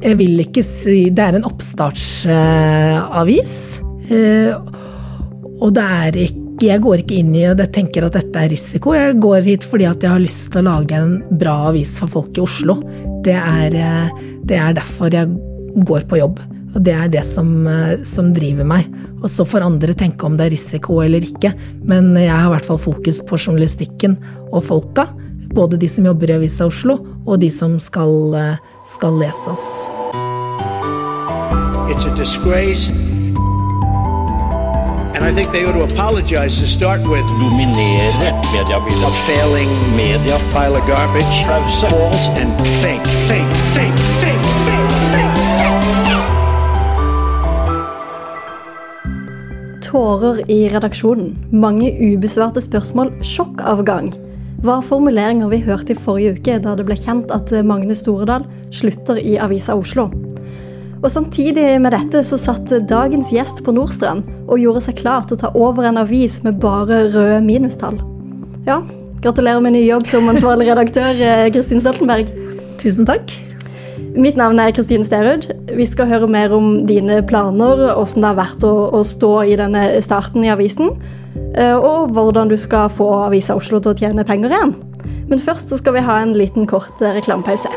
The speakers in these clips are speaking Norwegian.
Jeg vil ikke si Det er en oppstartsavis. Eh, og det er ikke Jeg går ikke inn i og tenker at dette er risiko. Jeg går hit fordi at jeg har lyst til å lage en bra avis for folk i Oslo. Det er, eh, det er derfor jeg går på jobb. Og det er det som, eh, som, driver meg. Og så får andre tenke om det er risiko eller ikke. Men jeg har i hvert fall fokus på journalistikken og folka. Både de som jobber i Avisa Oslo, og de som skal, skal lese oss. It's a disgrace And I think they ought to apologize to start with. Dominere mediebildet. Failing media. Pile of garbage. Pause. False and fake, fake, fake, fake, fake, fake. Tårer i redaksjonen. Mange ubesvarte spørsmål. Sjokkavgang. Var formuleringer vi hørte i forrige uke da det ble kjent at Magne Storedal slutter i Avisa Oslo. Og Samtidig med dette så satt dagens gjest på Nordstrand og gjorde seg klar til å ta over en avis med bare røde minustall. Ja, gratulerer med ny jobb som ansvarlig redaktør, eh, Kristin Stoltenberg. Tusen takk. Mitt navn er Kristine Sterud. Vi skal høre mer om dine planer, hvordan det har vært å, å stå i denne starten i avisen, eh, og hvordan du skal få Avisa Oslo til å tjene penger igjen. Men først så skal vi ha en liten kort eh, reklamepause.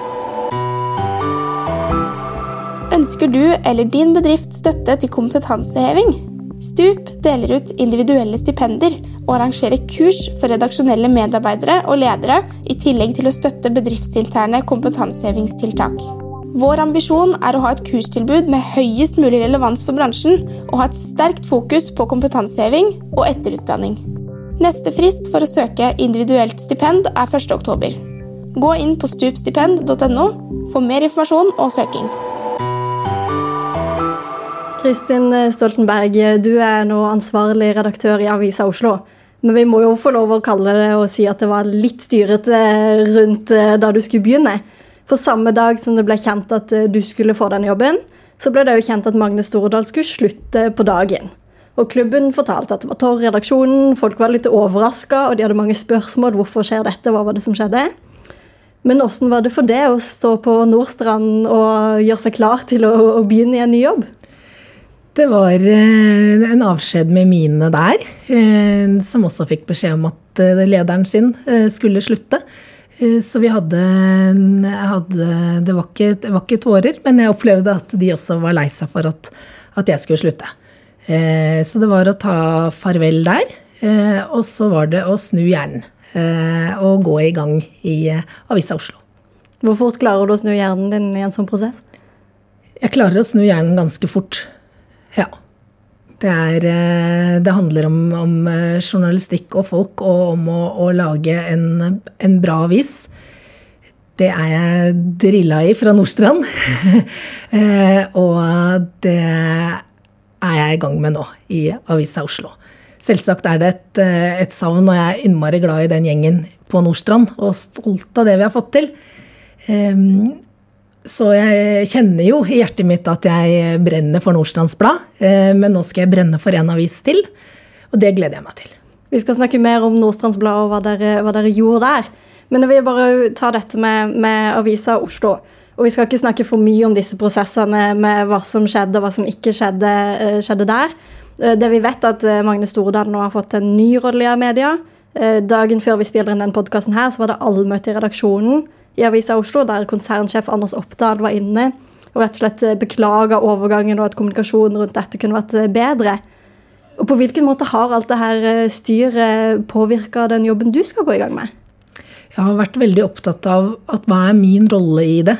Ønsker du eller din bedrift støtte til kompetanseheving? Stup deler ut individuelle stipender og arrangerer kurs for redaksjonelle medarbeidere og ledere, i tillegg til å støtte bedriftsinterne kompetansehevingstiltak. Vår ambisjon er å ha et kurstilbud med høyest mulig relevans for bransjen, og ha et sterkt fokus på kompetanseheving og etterutdanning. Neste frist for å søke individuelt stipend er 1.10. Gå inn på stupstipend.no for mer informasjon og søking. Kristin Stoltenberg, du er nå ansvarlig redaktør i Avisa Oslo. Men vi må jo få lov å kalle det og si at det var litt styrete rundt eh, da du skulle begynne. For samme dag som det ble kjent at eh, du skulle få den jobben, så ble det jo kjent at Magne Stordal skulle slutte på dagen. Og klubben fortalte at det var tørr redaksjonen, folk var litt overraska, og de hadde mange spørsmål. Hvorfor skjer dette? Hva var det som skjedde? Men åssen var det for det å stå på Nordstrand og gjøre seg klar til å, å begynne i en ny jobb? Det var eh, en avskjed med mine der, eh, som også fikk beskjed om at lederen sin skulle slutte. Så vi hadde, hadde det, var ikke, det, var ikke, tårer, men jeg opplevde at de også var lei seg for at, at, jeg skulle slutte. Så det var å ta farvel der. Og så var det å snu hjernen og gå i gang i Avisa Oslo. Hvor fort klarer du å snu hjernen din i en sånn prosess? Jeg klarer å snu hjernen ganske fort. Ja. Det, er, eh, det handler om, om, eh, journalistikk og folk, og om å, å lage en, en, bra avis. Det er jeg drilla i fra Nordstrand. Eh, og det er jeg i gang med nå i Avisa Oslo. Selvsagt er det et, et savn, og jeg er innmari glad i den gjengen på Nordstrand, og stolt av det vi har fått til. Så jeg kjenner jo i hjertet mitt at jeg brenner for Nordstrands Blad. Eh, men nå skal jeg brenne for en avis til, og det gleder jeg meg til. Vi skal snakke mer om Nordstrands Blad og hva dere, hva dere, gjorde der. Men jeg vil bare ta dette med, med avisa Oslo. Og vi skal ikke snakke for mye om disse prosessene med hva som skjedde og hva som ikke skjedde, eh, skjedde der. Eh, det vi vet, er at Magne Stordal nå har fått en ny rolle i media. Dagen før vi spiller inn den podkasten her, så var det allmøte i redaksjonen i Avisa Oslo, der konsernsjef Anders Oppdal var inne og rett og slett eh, beklaga overgangen og at kommunikasjonen rundt dette kunne vært eh, bedre. Og På hvilken måte har alt det her eh, styret påvirka den jobben du skal gå i gang med? Jeg har vært veldig opptatt av at hva er min rolle i det.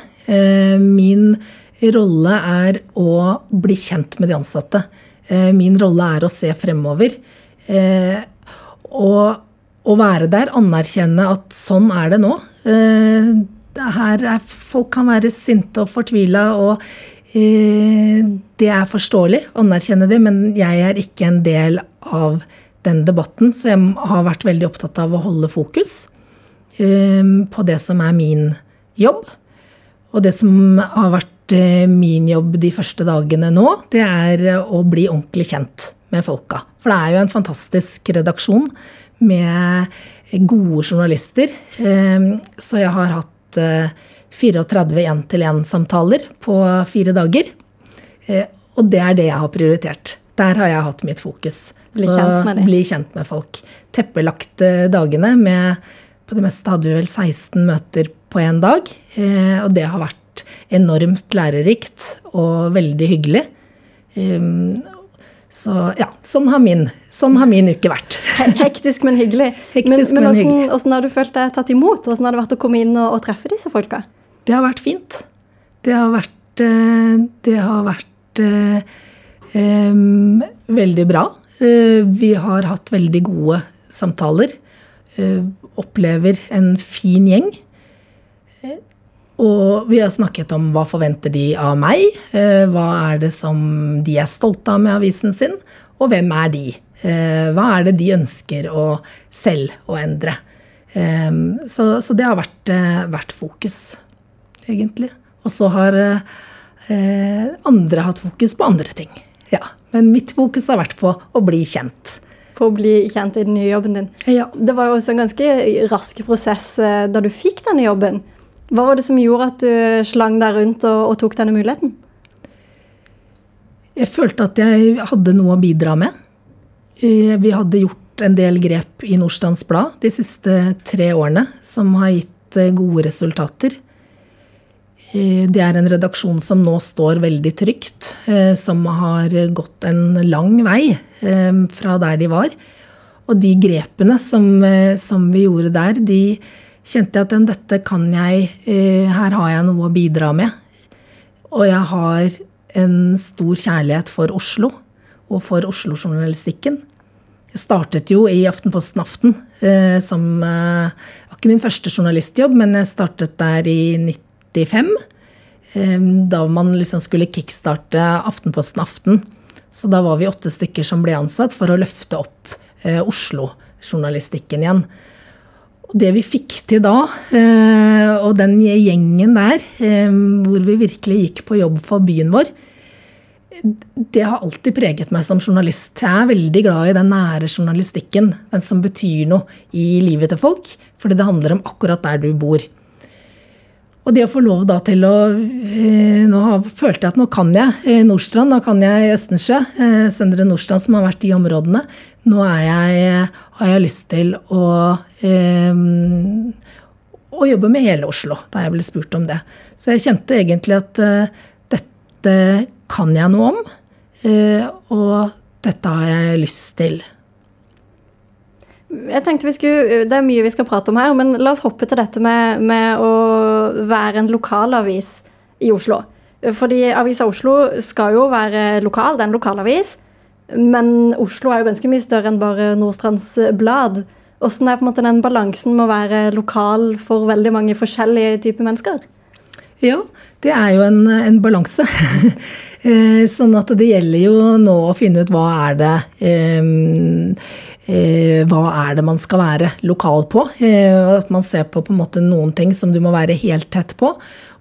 Min rolle er å bli kjent med de ansatte. Min rolle er å se fremover. Og å være der, anerkjenne at sånn er det nå. Eh, her er, folk kan være sinte og fortvila, og eh, det er forståelig. Anerkjenne det, men jeg er ikke en del av den debatten, så jeg har vært veldig opptatt av å holde fokus eh, på det som er min jobb. Og det som har vært min jobb de første dagene nå, det er å bli ordentlig kjent med folka. For det er jo en fantastisk redaksjon med gode journalister. Ehm, så jeg har hatt eh, 34 én-til-én-samtaler på fire dager. Eh, og det er det jeg har prioritert. Der har jeg hatt mitt fokus. Bli kjent med dem. bli kjent med folk. Teppelagt dagene med På det meste hadde vi vel 16 møter på én dag. Eh, og det har vært enormt lærerikt og veldig hyggelig. Så ja, sånn har min, sånn har min uke vært. Hektisk, men hyggelig. Hektisk, men, men men hvordan, hyggelig. hvordan har du følt deg tatt imot? Hvordan har det vært å komme inn og, og treffe disse folka? Det har vært fint. Det har vært, eh, det har vært eh, veldig bra. Eh, vi har hatt veldig gode samtaler. Eh, opplever en fin gjeng. Og vi har snakket om hva forventer de av meg, eh, hva er det som de er stolte av med avisen sin, og hvem er de? Eh, Hva er det de ønsker å selv å endre? Eh, Så, så det har vært, eh, vært fokus, egentlig. Og så har andre hatt fokus på andre ting. Ja, Men mitt fokus har vært på å bli kjent. på å bli kjent i den nye jobben din. Ja. Det var jo også en ganske rask prosess da du fikk denne jobben. Hva var det som gjorde at du slang deg rundt og, og tok denne muligheten? Jeg følte at jeg hadde noe å bidra med. Eh, Vi hadde gjort en del grep i Nordstrands Blad de siste tre årene som har gitt eh, gode resultater. Eh, Det er en redaksjon som nå står veldig trygt, som har gått en lang vei fra der de var. Og de grepene som, som vi gjorde der, de kjente jeg at dette kan jeg eh, Her har jeg noe å bidra med. Og jeg har en stor kjærlighet for Oslo og for Oslo-journalistikken. Jeg startet jo i Aftenposten Aften eh, som Det var ikke min første journalistjobb, men jeg startet der i 95. Eh, da man liksom skulle kickstarte Aftenposten Aften. Så da var vi åtte stykker som ble ansatt for å løfte opp eh, Oslo-journalistikken igjen. Og det vi fikk til da, eh, og den gjengen der, eh, hvor vi virkelig gikk på jobb for byen vår, det har alltid preget meg som journalist. Jeg er veldig glad i den nære journalistikken. Den som betyr noe i livet til folk. Fordi det handler om akkurat der du bor. Og det å få lov da til å eh, Nå følte jeg at nå kan jeg eh, Nordstrand, nå kan jeg Østensjø. Eh, Søndre Nordstrand som har vært i områdene. Nå jeg, har jeg lyst til å å jobbe med hele Oslo, da jeg ble spurt om det. Så jeg kjente egentlig at dette kan jeg noe om, og dette har jeg lyst til. Jeg tenkte vi skulle, Det er mye vi skal prate om her, men la oss hoppe til dette med, med å være en lokalavis i Oslo. Fordi Avisa Oslo skal jo være lokal, det er en lokalavis. Men Oslo er jo ganske mye større enn bare Nordstrands Blad. Hvordan er på en måte den balansen med å være lokal for veldig mange forskjellige typer mennesker? Ja, det er jo en, en balanse. Eh, sånn at det gjelder jo nå å finne ut hva er det eh, eh, Hva er det man skal være lokal på? Eh, at man ser på på noen ting som du må være helt tett på,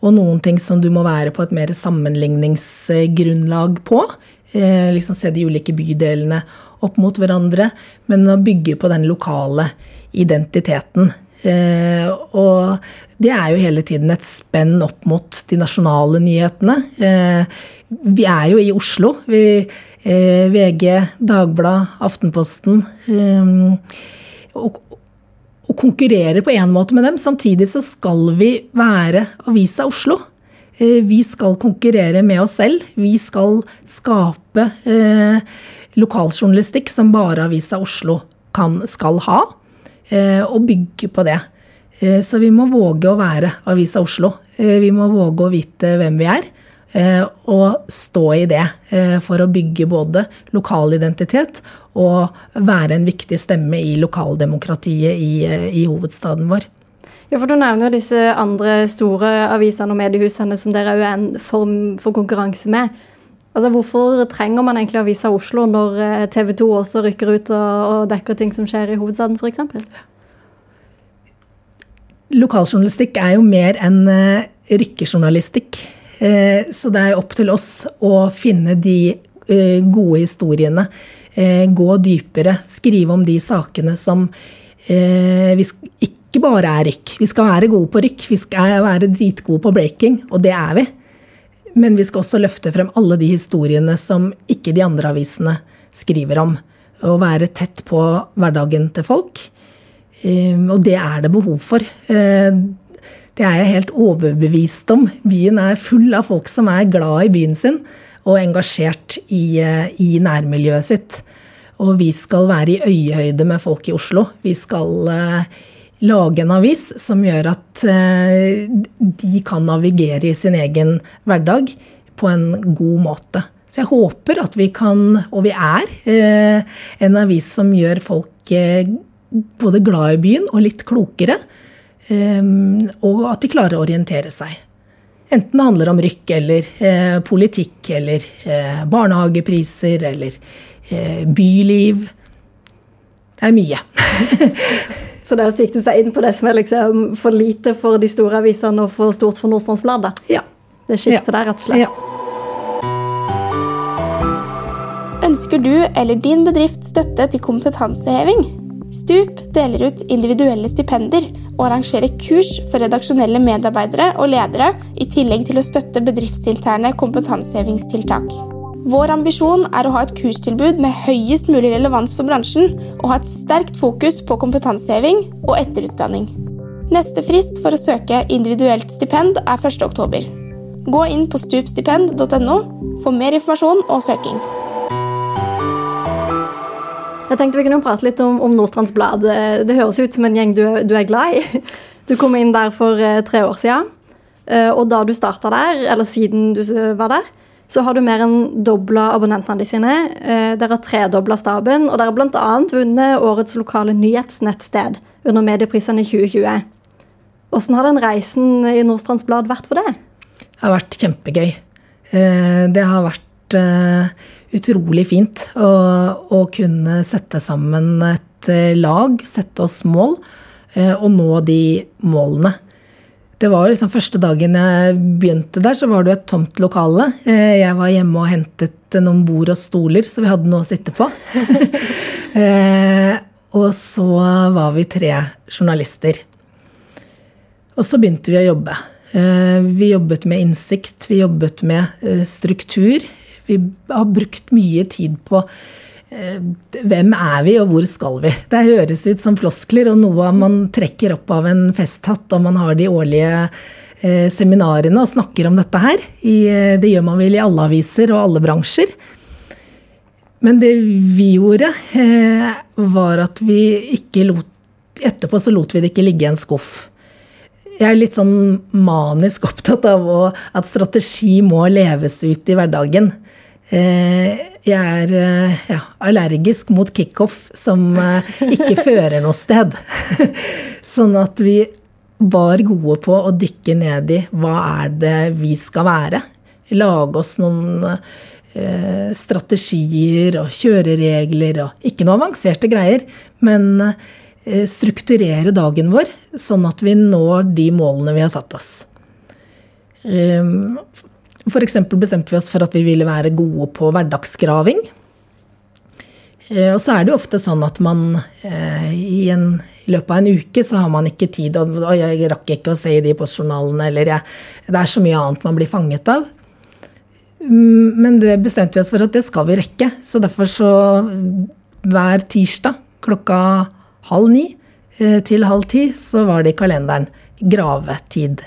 og noen ting som du må være på et mer sammenligningsgrunnlag på. Eh, liksom se de ulike bydelene opp mot hverandre, men å bygge på den lokale identiteten. Eh, og det er jo hele tiden et spenn opp mot de nasjonale nyhetene. Eh, vi er jo i Oslo. Vi, VG, Dagbladet, Aftenposten. Eh, og, og konkurrere på en måte med dem. Samtidig så skal vi være Avisa Oslo. Eh, Vi skal konkurrere med oss selv. Vi skal skape eh, lokaljournalistikk som bare Avisa Oslo kan, skal ha, eh, og bygge på det. Eh, Så vi må våge å være Avisa Oslo. Eh, Vi må våge å vite hvem vi er, eh, og stå i det eh, for å bygge både lokal identitet og være en viktig stemme i lokaldemokratiet i, eh, i hovedstaden vår. Ja, for Du nevner jo disse andre store avisene og mediehusene som dere er en form for konkurranse med. Altså, Hvorfor trenger man egentlig Avisa Oslo når eh, TV 2 også rykker ut og, dekker ting som skjer i hovedstaden f.eks.? Lokaljournalistikk er jo mer enn eh, rykkejournalistikk. Eh, Så det er opp til oss å finne de eh, gode historiene. eh, Gå dypere. Skrive om de sakene som vi ikke bare er rykk. Vi skal være gode på rykk, vi skal være dritgode på breaking, og det er vi. Men vi skal også løfte frem alle de historiene som ikke de andre avisene skriver om. Og være tett på hverdagen til folk. Og det er det behov for. Det er jeg helt overbevist om. Byen er full av folk som er glad i byen sin og engasjert i, eh, i nærmiljøet sitt. Og vi skal være i øyehøyde med folk i Oslo. Vi skal eh, lage en avis som gjør at eh, de kan navigere i sin egen hverdag på en god måte. Så jeg håper at vi kan, og vi er, eh, en avis som gjør folk eh, både glad i byen og litt klokere. Og at de klarer å orientere seg. Enten det handler om rykk eller politikk eller barnehagepriser eller byliv. Det er mye. Så det er å sikte seg inn på det som er liksom for lite for de store avisene og for stort for Nordstrandsbladet. Ja. Det skiftet der, rett og slett. Ja. Ønsker du eller din bedrift støtte til kompetanseheving? Stup deler ut individuelle stipender og arrangere kurs for redaksjonelle medarbeidere og ledere, i tillegg til å støtte bedriftsinterne kompetansehevingstiltak. Vår ambisjon er å ha et kurstilbud med høyest mulig relevans for bransjen, og ha et sterkt fokus på kompetanseheving og etterutdanning. Neste frist for å søke individuelt stipend er 1.10. Gå inn på stupstipend.no for mer informasjon og søking. Jeg tenkte Vi kunne prate litt om, om Nordstrands Blad. Det høres ut som en gjeng du, du er glad i. Du kom inn der for eh, tre år siden. Eh, og da du starta der, eller siden du var der, så har du mer enn dobla abonnentene sine. Eh, dere har tredobla staben, og dere har bl.a. vunnet årets lokale nyhetsnettsted under medieprisene i 2020. Hvordan har den reisen i Nordstrands Blad vært for deg? Det har vært kjempegøy. Det har vært eh, utrolig fint å, å kunne sette sammen et lag, sette oss mål, og nå de målene. Det var liksom Første dagen jeg begynte der, så var det et tomt lokale. Eh, jeg var hjemme og hentet noen bord og stoler, så vi hadde noe å sitte på. Eh, og så var vi tre journalister. Og så begynte vi å jobbe. Eh, vi jobbet med innsikt, vi jobbet med struktur. Vi har brukt mye tid på Eh, hvem er vi, og hvor skal vi? Det høres ut som floskler og noe man trekker opp av en festhatt og man har de årlige eh, seminarene og snakker om dette her. Eh, det gjør man vel i alle aviser og alle bransjer. Men det vi gjorde, var at vi ikke lot Etterpå så lot vi det ikke ligge i en skuff. Jeg er litt sånn manisk opptatt av at strategi må leves ut i hverdagen. Eh, jeg er eh, ja, allergisk mot kickoff som eh, ikke fører noe sted. Sånn at vi var gode på å dykke ned i hva er det vi skal være. Lage oss noen strategier og kjøreregler og ikke noe avanserte greier, men strukturere dagen vår sånn at vi når de målene vi har satt oss. Um, F.eks. bestemte vi oss for at vi ville være gode på hverdagsgraving. Eh, og så er det jo ofte sånn at man eh, i, en, i, løpet av en uke så har man ikke tid, og jeg rakk ikke å se i de postjournalene, eller jeg, det er så mye annet man blir fanget av. Mm, men det bestemte vi oss for at det skal vi rekke. Så derfor så hver tirsdag klokka halv ni eh, til halv ti så var det i kalenderen gravetid.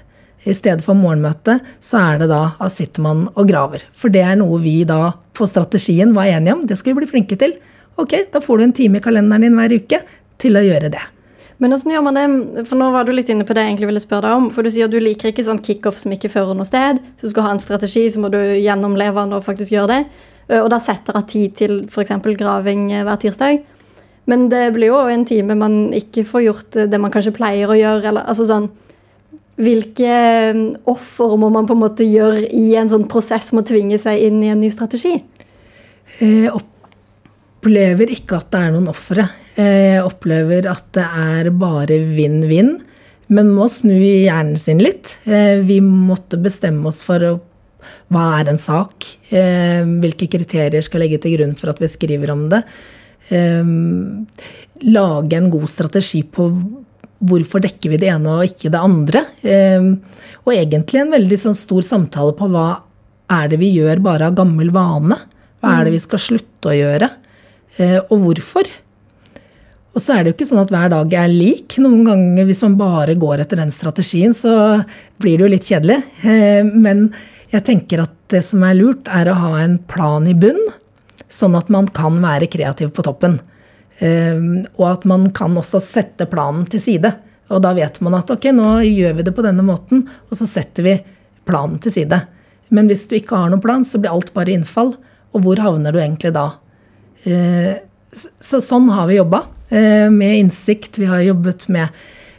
I stedet for morgenmøte, så er det da at sitter man og graver. For det er noe vi da på strategien var enige om. Det skal vi bli flinke til. Ok, da får du en time i kalenderen din hver uke til å gjøre det. Men hvordan gjør man det? For nå var du litt inne på det jeg egentlig ville spørre deg om. For du sier at du liker ikke sånn kickoff som ikke fører noe sted. Så du skal ha en strategi, så må du gjennomleve den og faktisk gjøre det. Og da setter av tid til f.eks. graving eh, hver tirsdag. Men det blir jo en time man ikke får gjort det man kanskje pleier å gjøre. Eller, altså sånn, hvilke um, offer må man på en måte gjøre i en sånn prosess med å tvinge seg inn i en ny strategi? Jeg opplever ikke at det er noen ofre. Jeg opplever at det er bare vinn-vinn. Men må snu i hjernen sin litt. Vi måtte bestemme oss for hva er en sak? Hvilke kriterier skal legge til grunn for at vi skriver om det? Lage en god strategi på hvorfor dekker vi det ene og ikke det andre? Eh, og egentlig en veldig sånn stor samtale på hva er det vi gjør bare av gammel vane? Hva er det vi skal slutte å gjøre? Eh, og hvorfor? Og så er det jo ikke sånn at hver dag er lik. Noen ganger hvis man bare går etter den strategien, så blir det jo litt kjedelig. Men jeg tenker at det som er lurt, er å ha en plan i bunn, sånn at man kan være kreativ på toppen. Ehm, og at man kan også sette planen til side. Og da vet man at ok, nå gjør vi det på denne måten, og så setter vi planen til side. Men hvis du ikke har noen plan, så blir alt bare innfall. Og hvor havner du egentlig da? Ehm, så sånn har vi jobba. Eh, med innsikt. Vi har jobbet med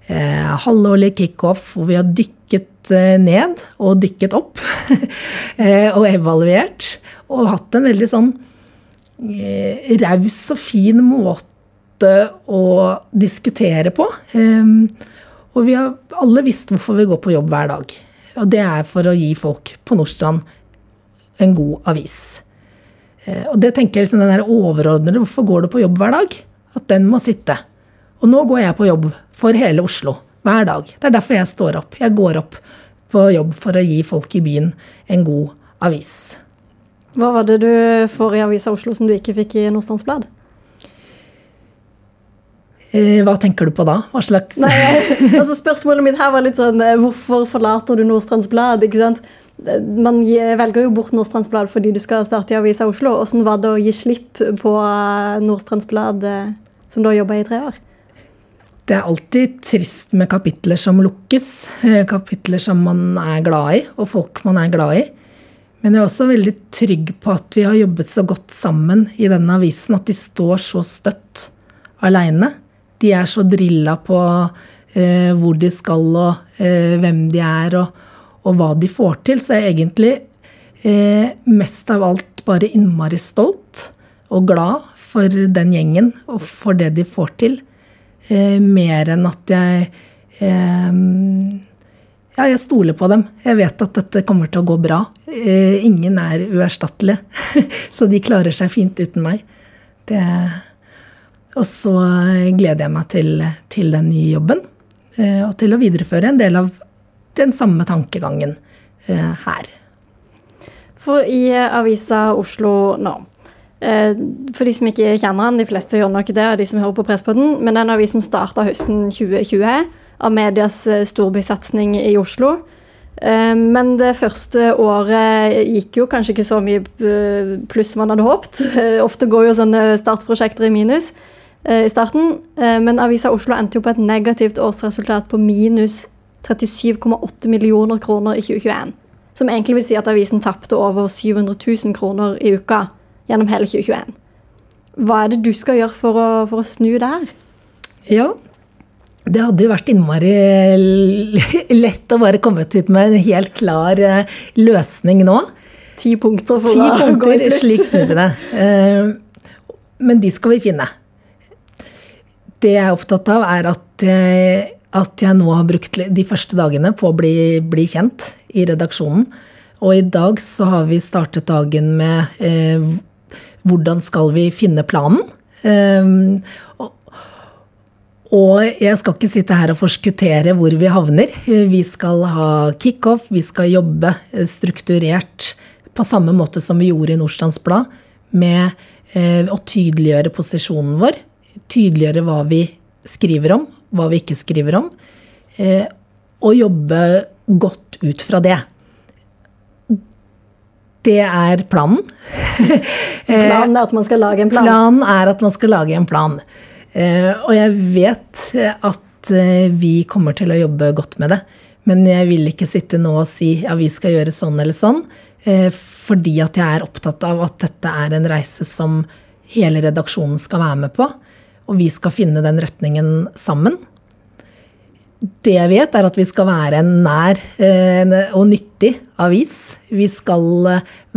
eh, halvårlig kickoff hvor vi har dykket eh, ned og dykket opp. og evaluert. Og hatt en veldig sånn raus og fin måte å diskutere på. Ehm, og vi har alle visst hvorfor vi går på jobb hver dag. Og det er for å gi folk på Nordstrand en god avis. Eh, og det tenker jeg liksom den overordnede hvorfor går du på jobb hver dag? At den må sitte. Og nå går jeg på jobb for hele Oslo hver dag. Det er derfor jeg står opp. Jeg går opp på jobb for å gi folk i byen en god avis. Hva var det du får i Avisa Oslo som du ikke fikk i Nordstrands Blad? Eh, hva tenker du på da? Hva slags Nei, altså Spørsmålet mitt her var litt sånn eh, Hvorfor forlater du Nordstrands Blad? ikke sant? Man velger jo bort Nordstrands Blad fordi du skal starte i Avisa Oslo. Hvordan var det å gi slipp på eh, Nordstrands Blad, som du har jobba i tre år? Det er alltid trist med kapitler som lukkes. Kapitler som man er glad i, og folk man er glad i. Men jeg er også veldig trygg på at vi har jobbet så godt sammen i denne avisen at de står så støtt aleine. De er så drilla på eh, hvor de skal og eh, hvem de er og, og, hva de får til. Så jeg er egentlig eh, mest av alt bare innmari stolt og glad for den gjengen og for det de får til. Eh, mer enn at jeg eh, ja, jeg stoler på dem. Jeg vet at dette kommer til å gå bra. Eh, ingen er uerstattelige, så de klarer seg fint uten meg. Det, og så gleder jeg meg til, til, den nye jobben. Eh, og til å videreføre en del av den samme tankegangen eh, her. For i avisa Oslo nå For de som ikke kjenner den, de fleste gjør nok det, og de som hører på Presspodden, men den avisen starta høsten 2020 av medias storbysatsing i Oslo. Eh, men det første året gikk jo kanskje ikke så mye eh, pluss man hadde håpet. Eh, ofte går jo sånne startprosjekter i minus i starten. Men Avisa Oslo endte jo på et negativt årsresultat på minus 37,8 millioner kroner i 2021. Som egentlig vil si at avisen tapte over 700 000 kroner i uka gjennom hele 2021. Hva er det du skal gjøre for å, for å snu det her? Ja, det hadde jo vært innmari lett å bare komme ut med en helt klar eh, løsning nå. Ti punkter for Ti å punkter, gå i pluss. Slik snur det. Eh, men de skal vi finne. Det jeg er opptatt av, er at jeg, at jeg nå har brukt de første dagene på å bli, bli, kjent i redaksjonen. Og i dag så har vi startet dagen med eh, hvordan skal vi finne planen. Eh, og jeg skal ikke sitte her og forskuttere hvor vi havner. Vi skal ha kickoff, vi skal jobbe strukturert på samme måte som vi gjorde i Nordstrands Blad, med eh, å tydeliggjøre posisjonen vår. Tydeliggjøre hva vi skriver om, hva vi ikke skriver om. Eh, og jobbe godt ut fra det. Det er planen. Så planen er at man skal lage en plan? Planen er at man skal lage en plan. Eh, og jeg vet at eh, vi kommer til å jobbe godt med det. Men jeg vil ikke sitte nå og si ja, vi skal gjøre sånn eller sånn. Eh, fordi at jeg er opptatt av at dette er en reise som hele redaksjonen skal være med på. Og vi skal finne den retningen sammen. Det jeg vet, er at vi skal være en nær og nyttig avis. Vi skal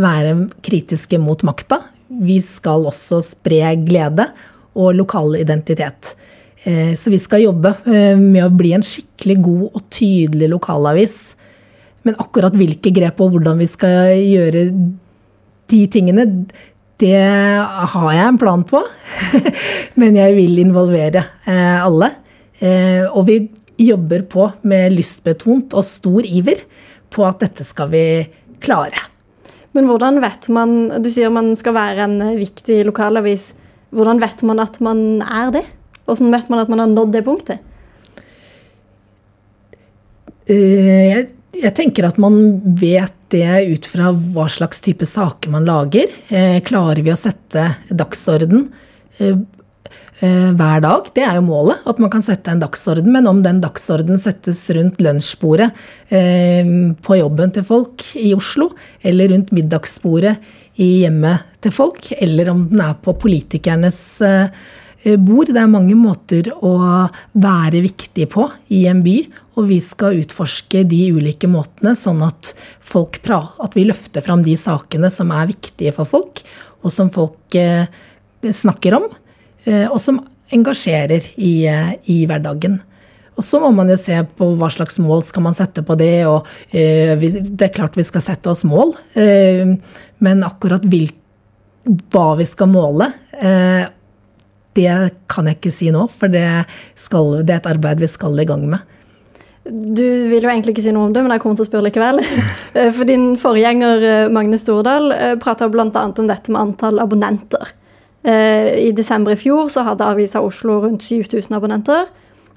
være kritiske mot makta. Vi skal også spre glede og lokal identitet. Eh, så vi skal jobbe eh, med å bli en skikkelig god og tydelig lokalavis. Men akkurat hvilke grep og hvordan vi skal gjøre de tingene, det har jeg en plan på. Men jeg vil involvere eh, alle. Og vi jobber på med lystbetont og stor iver på at dette skal vi klare. Men hvordan vet man Du sier man skal være en viktig lokalavis. Hvordan vet man at man er det? Hvordan vet man at man har nådd det punktet? Eh, jeg, jeg tenker at man vet det ut fra hva slags type saker man lager. Eh, klarer vi å sette dagsorden eh, hver dag? Det er jo målet, at man kan sette en dagsorden. Men om den dagsorden settes rundt lunsjbordet på jobben til folk i Oslo, eller rundt middagsbordet i hjemmet til folk, eller om den er på politikernes bord. Det er mange måter å være viktig på i en by. Og vi skal utforske de ulike måtene, sånn at, at vi løfter fram de sakene som er viktige for folk, og som folk eh, snakker om, eh, og som engasjerer i, eh, i, hverdagen. Og så må man jo se på hva slags mål skal man sette på det. og Det er klart vi skal sette oss mål, men akkurat hva vi skal måle, det kan jeg ikke si nå. For det, skal, det er et arbeid vi skal i gang med. Du vil jo egentlig ikke si noe om det, men jeg kommer til å spørre likevel. Eh, for din forgjenger eh, Magne Stordal eh, prata bl.a. om dette med antall abonnenter. I desember i fjor så hadde Avisa Oslo rundt 7000 abonnenter.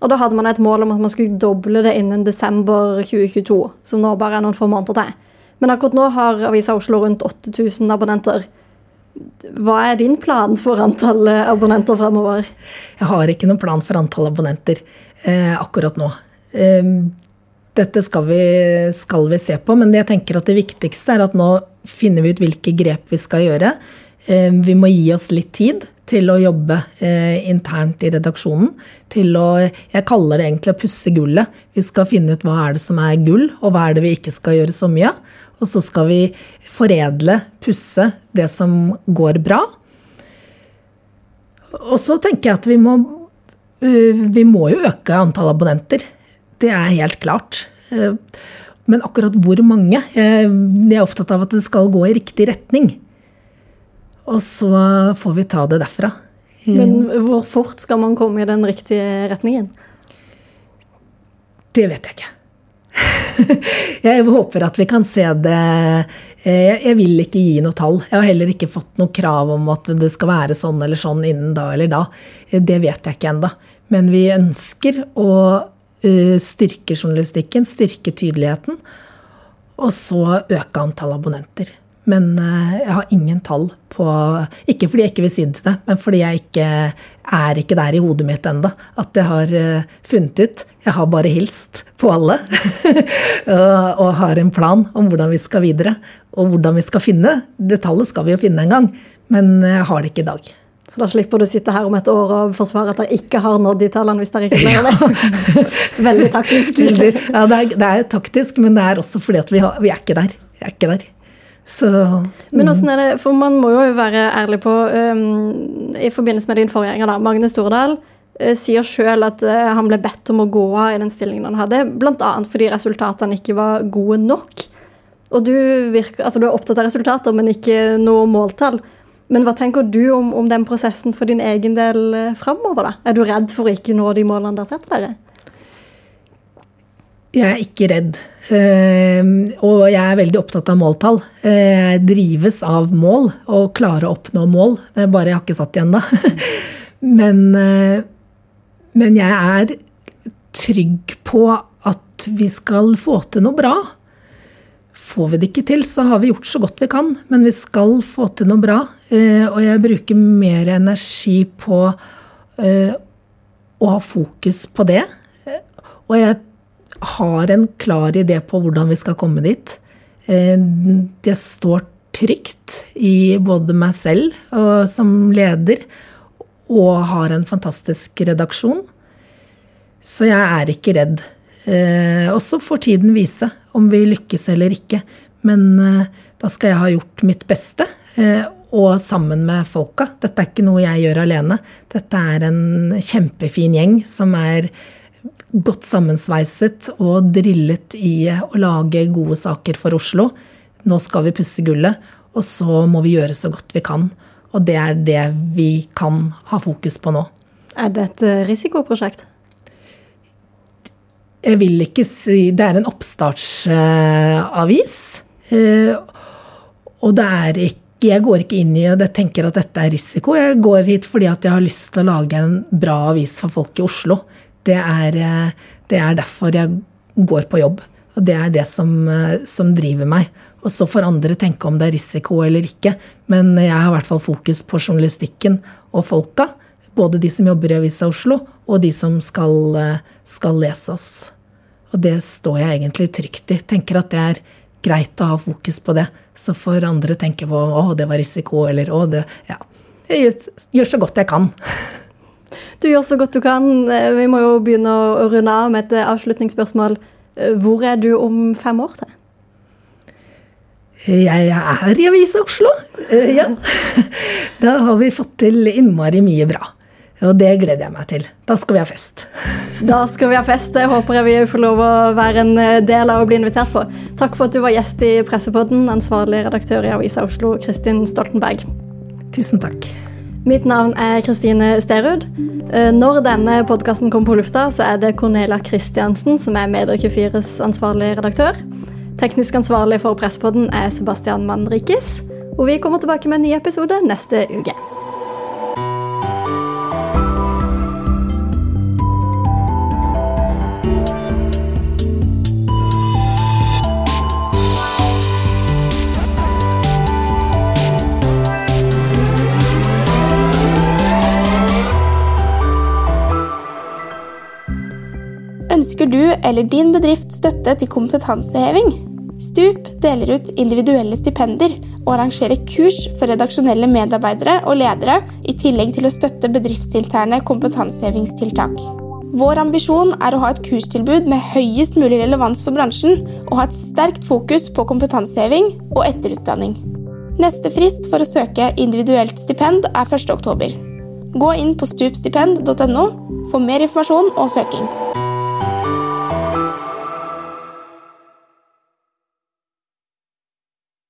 Og da hadde man et mål om at man skulle doble det innen desember 2022, som nå bare er noen få måneder til. Men akkurat nå har Avisa Oslo rundt 8000 abonnenter. Hva er din plan for antall abonnenter fremover? Jeg har ikke noen plan for antall abonnenter eh, akkurat nå. Eh, dette skal vi, skal vi, se på, men jeg tenker at det viktigste er at nå finner vi ut hvilke grep vi skal gjøre. Eh, vi må gi oss litt tid til å jobbe eh, internt i redaksjonen. Til å Jeg kaller det egentlig å pusse gullet. Vi skal finne ut hva er det som er gull, og hva er det vi ikke skal gjøre så mye av. Og så skal vi foredle, pusse det som går bra. Og så tenker jeg at vi må, uh, vi må jo øke antall abonnenter. Det er helt klart. Eh, men akkurat hvor mange Jeg er opptatt av at det skal gå i riktig retning. Og så får vi ta det derfra. Men hvor fort skal man komme i den riktige retningen? Det vet jeg ikke. jeg håper at vi kan se det eh, Jeg vil ikke gi noe tall. Jeg har heller ikke fått noe krav om at det skal være sånn eller sånn innen da eller da. Det vet jeg ikke ennå. Men vi ønsker å Eh, styrke journalistikken, styrke tydeligheten, og så øke antall abonnenter. Men eh, jeg har ingen tall på Ikke fordi jeg ikke vil si det til deg, men fordi jeg ikke er ikke der i hodet mitt enda, At jeg har eh, funnet ut. Jeg har bare hilst på alle. og, har en plan om hvordan vi skal videre. Og hvordan vi skal finne. Det tallet skal vi jo finne en gang, men jeg har det ikke i dag. Så da slipper du å sitte her om et år og forsvare at dere ikke har nådd de tallene hvis dere ikke klarer det. Veldig taktisk. Ja, det er, det er, taktisk, men det er også fordi at vi, har, vi er ikke der. Vi er ikke der. Så, Men åssen er det, for man må jo være ærlig på um, I forbindelse med din forgjenger, da, Magne Stordal, uh, sier sjøl at uh, han ble bedt om å gå av i den stillingen han hadde, bl.a. fordi resultatene ikke var gode nok. Og du, virker, altså du er opptatt av resultater, men ikke noe måltall. Men hva tenker du om, om den prosessen for din egen del eh, framover? Er du redd for å ikke nå de målene dere setter dere? Jeg er ikke redd. Uh, og jeg er veldig opptatt av måltall. Uh, jeg drives av mål og klarer å oppnå mål. Det er bare jeg har ikke satt igjen da. men, uh, men jeg er trygg på at vi skal få til noe bra. Får vi det ikke til, så har vi gjort så godt vi kan. Men vi skal få til noe bra. Eh, og jeg bruker mer energi på eh, å ha fokus på det. Og jeg har en klar idé på hvordan vi skal komme dit. Eh, det står trygt i både meg selv og som leder, og har en fantastisk redaksjon. Så jeg er ikke redd. Og så får tiden vise om vi lykkes eller ikke. Men eh, da skal jeg ha gjort mitt beste, eh, og sammen med folka. Dette er ikke noe jeg gjør alene. Dette er en kjempefin gjeng som er godt sammensveiset og drillet i å lage gode saker for Oslo. Nå skal vi pusse gullet, og så må vi gjøre så godt vi kan. Og det er det vi kan ha fokus på nå. Er det et eh, risikoprosjekt? jeg vil ikke si Det er en oppstartsavis. Eh, og det er ikke jeg går ikke inn i og tenker at dette er risiko. Jeg går hit fordi at jeg har lyst til å lage en bra avis for folk i Oslo. Det er, eh, det er derfor jeg går på jobb. Og det er det som, som, driver meg. Og så får andre tenke om det er risiko eller ikke. Men jeg har i hvert fall fokus på journalistikken og folka. Både de som jobber i Avisa Oslo, og de som skal, skal lese oss. Og det står jeg egentlig trygt i. Tenker at det er greit å ha fokus på det. Så får andre tenke på å, det var risiko, eller å, det Ja. Jeg gjør så godt jeg kan. Du gjør så godt du kan. Vi må jo begynne å runde av med et avslutningsspørsmål. Hvor er du om fem år til? Jeg er i Avisa Oslo. Ja. Da har vi fått til innmari mye bra. Og det gleder jeg meg til. Da skal vi ha fest. Da skal vi ha fest. Det håper jeg vi får lov å være en eh, del av å bli invitert på. Takk for at du var gjest i Pressepodden, ansvarlig redaktør i Avisa Oslo, Kristin Stoltenberg. Tusen takk. Mitt navn er Kristine Sterud. Eh, når denne podkasten kommer på lufta, så er det Cornelia Kristiansen som er Medier24s ansvarlig redaktør. Teknisk ansvarlig for Presspodden er Sebastian Manrikis. Og vi kommer tilbake med en ny episode neste uke. Eller din bedrift støtte til kompetanseheving? Stup deler ut individuelle stipender og arrangerer kurs for redaksjonelle medarbeidere og ledere, i tillegg til å støtte bedriftsinterne kompetansehevingstiltak. Vår ambisjon er å ha et kurstilbud med høyest mulig relevans for bransjen, og ha et sterkt fokus på kompetanseheving og etterutdanning. Neste frist for å søke individuelt stipend er 1.10. Gå inn på stupstipend.no for mer informasjon og søking.